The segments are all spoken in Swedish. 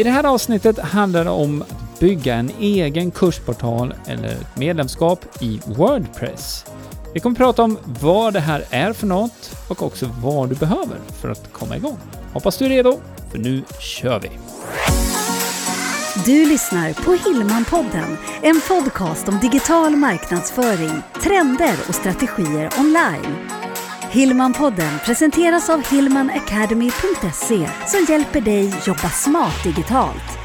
I det här avsnittet handlar det om att bygga en egen kursportal eller ett medlemskap i Wordpress. Vi kommer prata om vad det här är för något och också vad du behöver för att komma igång. Hoppas du är redo, för nu kör vi! Du lyssnar på Hillmanpodden, en podcast om digital marknadsföring, trender och strategier online. Hillmanpodden presenteras av hillmanacademy.se som hjälper dig jobba smart digitalt.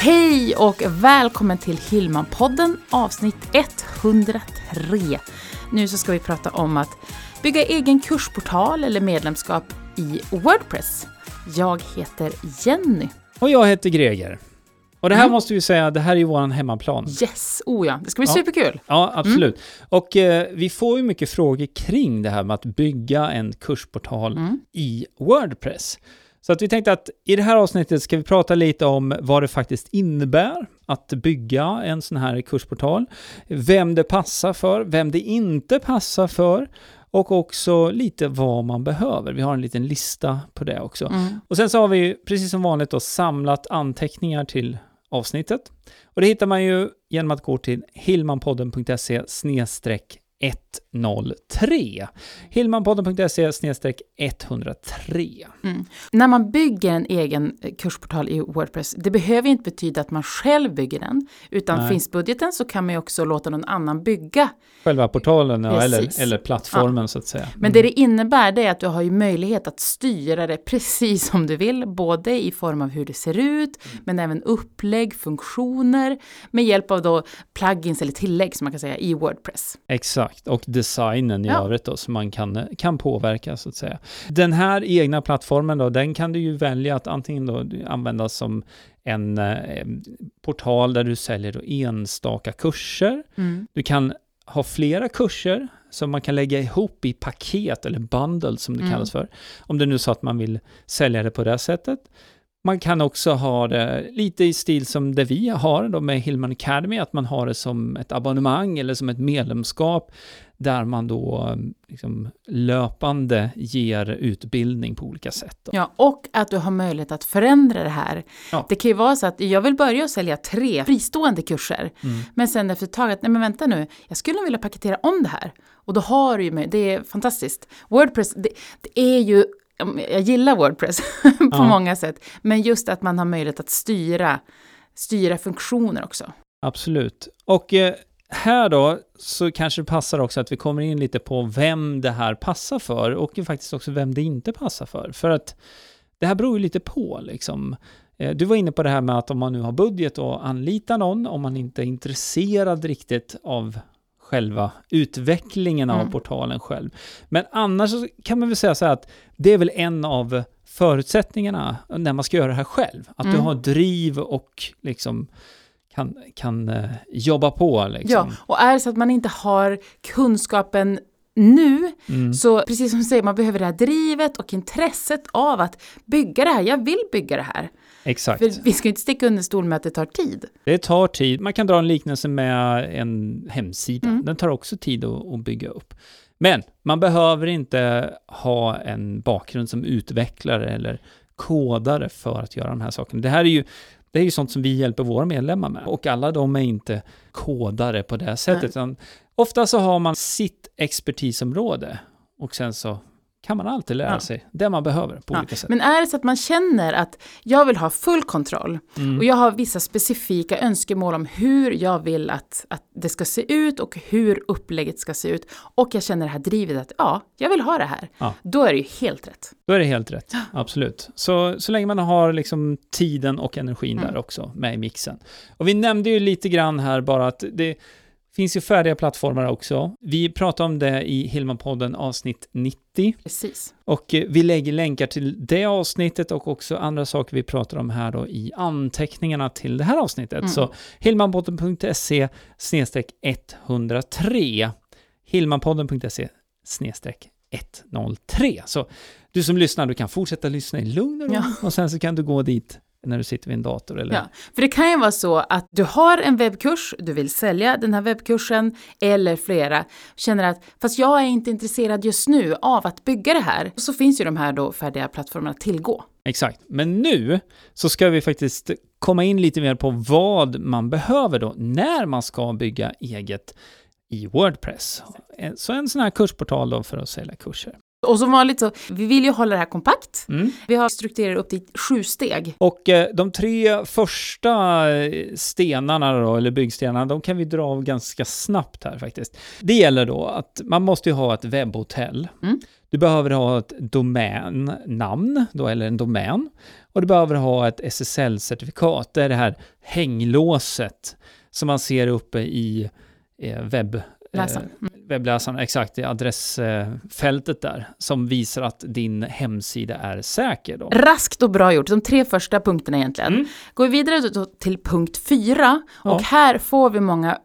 Hej och välkommen till Hillmanpodden avsnitt 103. Nu så ska vi prata om att bygga egen kursportal eller medlemskap i Wordpress. Jag heter Jenny. Och jag heter Greger. Och det här Mm. måste vi säga, det här är ju våran hemmaplan. Yes, oh ja, det ska bli Ja. superkul. Ja, absolut. Och eh, vi får ju mycket frågor kring det här med att bygga en kursportal Mm. i Wordpress. Så att vi tänkte att i det här avsnittet ska vi prata lite om vad det faktiskt innebär att bygga en sån här kursportal, vem det passar för, vem det inte passar för och också lite vad man behöver. Vi har en liten lista på det också. Mm. Och sen så har vi precis som vanligt då samlat anteckningar till avsnittet. Och det hittar man ju genom att gå till hillmanpodden.se 103. Hillmanpodden.se 103. Mm. När man bygger en egen eh, kursportal i Wordpress, det behöver inte betyda att man själv bygger den, utan Nej. finns budgeten så kan man ju också låta någon annan bygga. Själva portalen ja, eller, eller plattformen så att säga. Men det det innebär det är att du har ju möjlighet att styra det precis som du vill, både i form av hur det ser ut, men även upplägg, funktioner, med hjälp av då plugins eller tillägg som man kan säga i Wordpress. Exakt, och designen i Ja. övrigt då som man kan, kan påverka så att säga. Den här egna plattformen då, den kan du ju välja att antingen då använda som en eh, portal där du säljer då enstaka kurser. Du kan ha flera kurser som man kan lägga ihop i paket eller bundle som det Mm. kallas för. Om det nu är så att man vill sälja det på det sättet. Man kan också ha det lite i stil som det vi har då med Hillman Academy, att man har det som ett abonnemang eller som ett medlemskap där man då eh, liksom löpande ger utbildning på olika sätt. Då. Ja, och att du har möjlighet att förändra det här. Ja. Det kan ju vara så att jag vill börja att sälja tre fristående kurser, Mm. men sen efter ett tag att, nej men vänta nu, jag skulle vilja paketera om det här. Och då har du ju, det är fantastiskt. Wordpress, det, det är ju, jag gillar Wordpress på Ja. många sätt, men just att man har möjlighet att styra, styra funktioner också. Absolut. Och eh, här då så kanske det passar också att vi kommer in lite på vem det här passar för och faktiskt också vem det inte passar för. För att det här beror ju lite på liksom. Eh, Du var inne på det här med att om man nu har budget och anlita någon, om man inte är intresserad riktigt av själva utvecklingen av Mm. portalen själv. Men annars kan man väl säga så här att det är väl en av förutsättningarna när man ska göra det här själv. Att du Mm. har driv och liksom kan, kan eh, jobba på liksom. Ja, och är det så att man inte har kunskapen nu, Mm. så precis som du säger, man behöver det här drivet och intresset av att bygga det här. Jag vill bygga det här. Exakt. För vi ska ju inte sticka under stol med att det tar tid. Det tar tid. Man kan dra en liknelse med en hemsida. Mm. Den tar också tid att, att bygga upp. Men man behöver inte ha en bakgrund som utvecklare eller kodare för att göra de här sakerna. Det här är ju det är ju sånt som vi hjälper våra medlemmar med. Och alla de är inte kodare på det sättet. Ofta så har man sitt expertisområde och sen så kan man alltid lära Ja. sig det man behöver på Ja, olika sätt. Men är det så att man känner att jag vill ha full kontroll Mm. och jag har vissa specifika önskemål om hur jag vill att, att det ska se ut och hur upplägget ska se ut och jag känner det här drivet att ja, jag vill ha det här. Ja. Då är det ju helt rätt. Då är det helt rätt, absolut. Så, så länge man har liksom tiden och energin Mm. där också med i mixen. Och vi nämnde ju lite grann här bara att det finns ju färdiga plattformar också. Vi pratar om det i Hillman-podden avsnitt 90 Precis. och eh, vi lägger länkar till det avsnittet och också andra saker vi pratar om här då i anteckningarna till det här avsnittet. Mm. Så hillmanpodden.se 103 hillmanpodden.se 103. Så du som lyssnar, du kan fortsätta lyssna i lugn och ro Ja. och sen så kan du gå dit när du sitter vid en dator. Eller... Ja, för det kan ju vara så att du har en webbkurs, du vill sälja den här webbkursen eller flera, känner att fast jag är inte intresserad just nu av att bygga det här. Så finns ju de här då färdiga plattformarna att tillgå. Exakt, men nu så ska vi faktiskt komma in lite mer på vad man behöver då när man ska bygga eget i Wordpress. Så en sån här kursportal då för att sälja kurser. Och som vanligt så, vi vill ju hålla det här kompakt. Mm. Vi har strukturerat upp i sju steg. Och eh, de tre första eh, stenarna då, eller byggstenarna, de kan vi dra av ganska snabbt här faktiskt. Det gäller då att man måste ju ha ett webbhotell. Mm. Du behöver ha ett domännamn, då, eller en domän. Och du behöver ha ett SSL-certifikat, det är det här hänglåset som man ser uppe i eh, webb... Läsaren. Webbläsaren, exakt, i adressfältet där, som visar att din hemsida är säker. Då. Raskt och bra gjort, de tre första punkterna egentligen. Mm. Går vi vidare till punkt fyra, Ja. och här får vi många,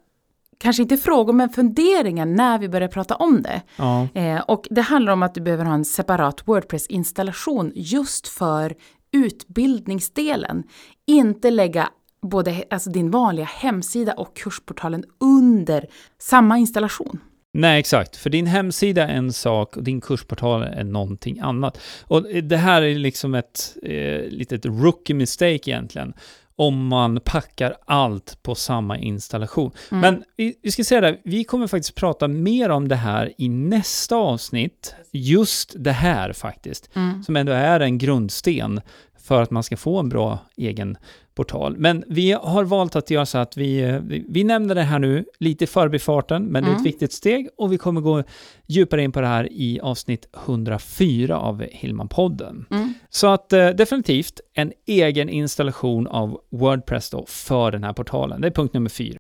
kanske inte frågor, men funderingar när vi börjar prata om det. Ja. Eh, och det handlar om att du behöver ha en separat Wordpress-installation just för utbildningsdelen. Inte lägga både alltså din vanliga hemsida och kursportalen under samma installation. Nej, exakt. För din hemsida är en sak och din kursportal är någonting annat. Och det här är liksom ett eh, litet rookie mistake egentligen. Om man packar allt på samma installation. Mm. Men vi, vi ska säga det, vi kommer faktiskt prata mer om det här i nästa avsnitt. Just det här faktiskt. Mm. Som ändå är en grundsten för att man ska få en bra egen portal. Men vi har valt att göra så att vi, vi, vi nämner det här nu lite i förbifarten, men det är ett Mm. viktigt steg och vi kommer gå djupare in på det här i avsnitt 104 av Hillman-podden. Mm. Så att eh, definitivt en egen installation av Wordpress då för den här portalen. Det är punkt nummer fyra.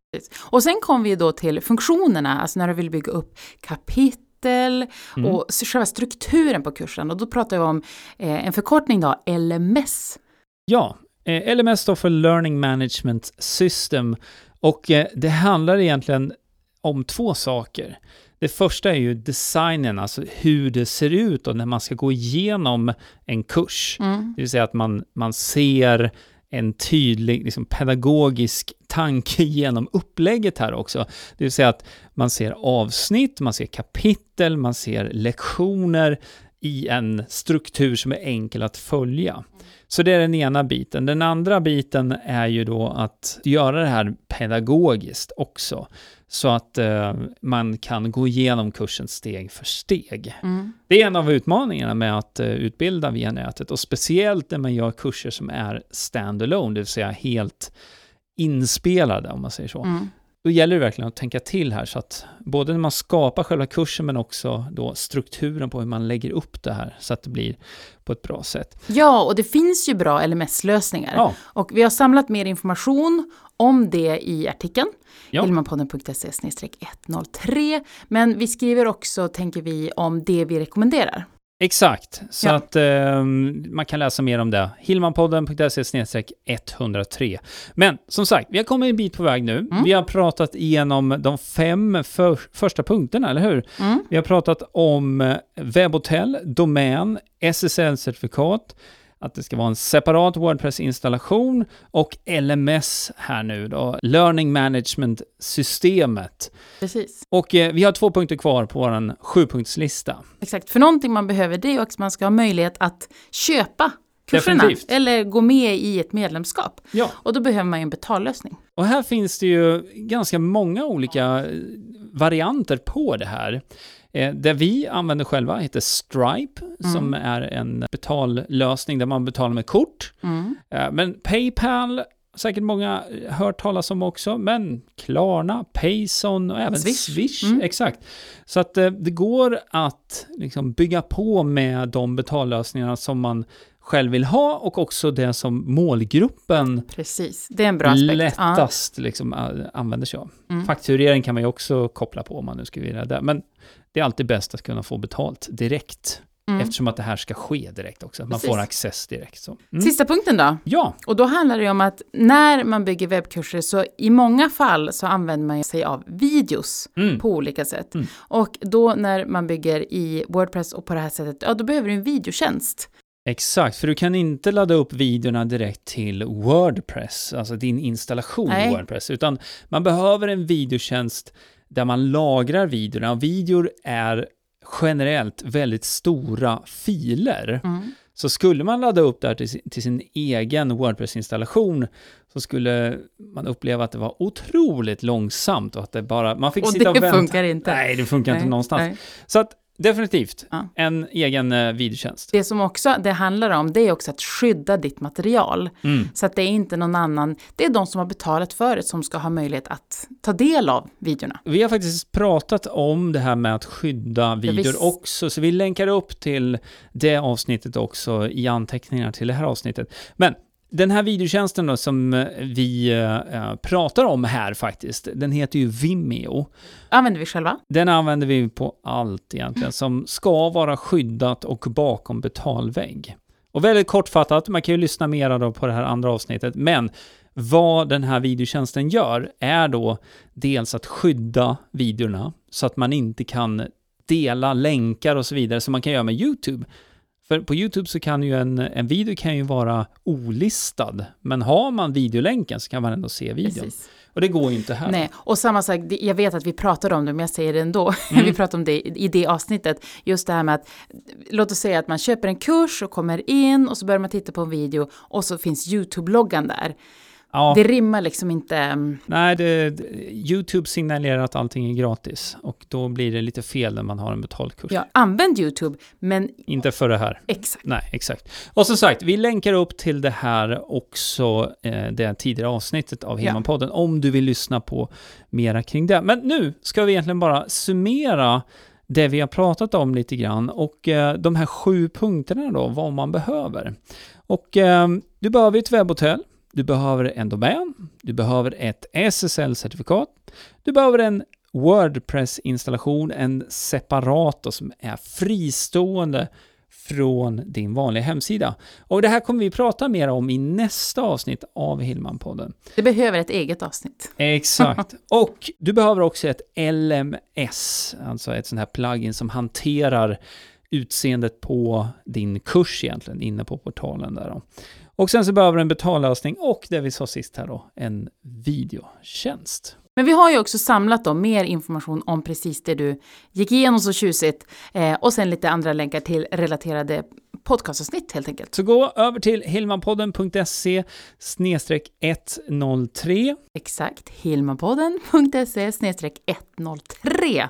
Och sen kommer vi då till funktionerna, alltså när du vill bygga upp kapitel Mm. och själva strukturen på kursen. Och då pratar vi om eh, en förkortning då, LMS. Ja, eh, LMS står för Learning Management System och eh, det handlar egentligen om två saker. Det första är ju designen, alltså hur det ser ut och när man ska gå igenom en kurs. Mm. Det vill säga att man, man ser en tydlig liksom, pedagogisk tanke genom upplägget här också. Det vill säga att man ser avsnitt, man ser kapitel, man ser lektioner i en struktur som är enkel att följa. Så det är den ena biten. Den andra biten är ju då att göra det här pedagogiskt också. Så att eh, man kan gå igenom kursen steg för steg. Mm. Det är en av utmaningarna med att eh, utbilda via nätet och speciellt när man gör kurser som är standalone, det vill säga helt inspelade om man säger så. Mm. Då gäller det verkligen att tänka till här så att både när man skapar själva kursen men också då strukturen på hur man lägger upp det här så att det blir på ett bra sätt. Ja, och det finns ju bra LMS-lösningar. Ja, Och vi har samlat mer information om det i artikeln. Ja. Hillmanpodden.se 103. Men vi skriver också, tänker vi, om det vi rekommenderar. Exakt. Så Ja. att eh, man kan läsa mer om det. Hillmanpodden.se 103. Men som sagt, vi har kommit en bit på väg nu. Mm. Vi har pratat igenom de fem för, första punkterna, eller hur? Mm. Vi har pratat om eh, webbhotell, domän, SSL-certifikat, att det ska vara en separat Wordpress-installation och LMS här nu då, Learning Management-systemet. Precis. Och eh, vi har två punkter kvar på vår sjupunktslista. Exakt. För någonting man behöver det är också att man ska ha möjlighet att köpa kurserna. Definitivt. Eller gå med i ett medlemskap. Ja. Och då behöver man ju en betallösning. Och här finns det ju ganska många olika eh, varianter på det här. Eh, det vi använder själva heter Stripe, som är en betallösning där man betalar med kort. Mm. Eh, Men Paypal, säkert många hört talas om också, men Klarna, Payson och även Swish. Swish. Mm. exakt. Så att eh, det går att liksom bygga på med de betallösningarna som man själv vill ha och också det som målgruppen Precis. Det är en bra aspekt. Ja. lättast liksom, använder sig av. Mm. Fakturering kan man ju också koppla på om man nu skulle vilja det. Men det är alltid bäst att kunna få betalt direkt. Mm. Eftersom att det här ska ske direkt också. Man Precis. får access direkt. Så. Mm. Sista punkten då. Ja, Och då handlar det om att när man bygger webbkurser så i många fall så använder man sig av videos mm. på olika sätt. Mm. Och då när man bygger i Wordpress och på det här sättet, ja då behöver du en videotjänst. Exakt, för du kan inte ladda upp videorna direkt till Wordpress, alltså din installation i Wordpress, utan man behöver en videotjänst där man lagrar videorna. Och videor är generellt väldigt stora filer. Mm. Så skulle man ladda upp det här till sin, till sin egen Wordpress-installation så skulle man uppleva att det var otroligt långsamt och att det bara, man fick Och sitta och det vänta. funkar inte. Nej, det funkar inte Nej, någonstans. nej. Så att definitivt, Ja. en egen eh, videotjänst. Det som också det handlar om, det är också att skydda ditt material. Mm. Så att det är inte någon annan, det är de som har betalat för det som ska ha möjlighet att ta del av videorna. Vi har faktiskt pratat om det här med att skydda videor visst. också, så vi länkar upp till det avsnittet också i anteckningarna till det här avsnittet. Men den här videotjänsten då som eh, vi eh, pratar om här faktiskt, den heter ju Vimeo. Använder vi själva? Den använder vi på allt egentligen som ska vara skyddat och bakom betalvägg. Och väldigt kortfattat, man kan ju lyssna mera då på det här andra avsnittet, men vad den här videotjänsten gör är då dels att skydda videorna så att man inte kan dela länkar och så vidare som man kan göra med YouTube. För på YouTube så kan ju en, en video kan ju vara olistad, men har man videolänken så kan man ändå se videon. Precis. Och det går ju inte här. Nej, och samma sak, jag vet att vi pratade om det, men jag säger det ändå. Mm. vi pratade om det i det avsnittet. Just det här med att, låt oss säga att man köper en kurs och kommer in och så börjar man titta på en video och så finns YouTube-loggan där. Ja. Det rimmar liksom inte. Nej, det, YouTube signalerar att allting är gratis och då blir det lite fel när man har en betalkurs. Ja, använd YouTube, men Inte för det här. exakt. Nej, exakt. Och som sagt, vi länkar upp till det här också, eh, det tidigare avsnittet av Hemmanpodden, om du vill lyssna på mera kring det. Men nu ska vi egentligen bara summera det vi har pratat om lite grann och eh, de här sju punkterna då, vad man behöver. Och eh, du behöver ett webbhotell, du behöver en domän, du behöver ett SSL-certifikat, du behöver en Wordpress-installation, en separator som är fristående från din vanliga hemsida. Och det här kommer vi prata mer om i nästa avsnitt av Hillman-podden. Det behöver ett eget avsnitt. Exakt. Och du behöver också ett LMS, alltså ett sånt här plugin som hanterar utseendet på din kurs egentligen, inne på portalen där då. Och sen så behöver du en betallösning och det vi sa sist här då, en videotjänst. Men vi har ju också samlat då mer information om precis det du gick igenom så tjusigt eh, och sen lite andra länkar till relaterade podcastavsnitt helt enkelt. Så gå över till hillmanpodden.se 103 Exakt, hilmapodden.se 103.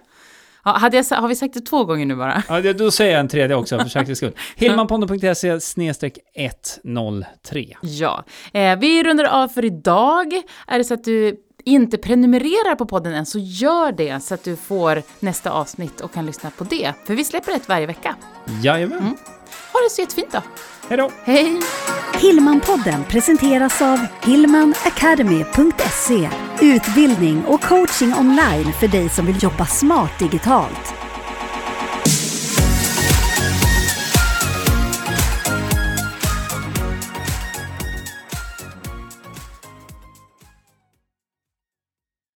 Ja, hade jag, har vi sagt det två gånger nu bara? Ja, då säger jag en tredje också för säkerhets skull. Hillmanpodden.se 103 Ja. Eh, vi rundar av för idag. Är det så att du inte prenumererar på podden än så gör det så att du får nästa avsnitt och kan lyssna på det. För vi släpper ett varje vecka. Jajamän. Ha det så jättefint då. Hej då! Hej! Hillmanpodden presenteras av hillmanacademy.se Utbildning och coaching online för dig som vill jobba smart digitalt.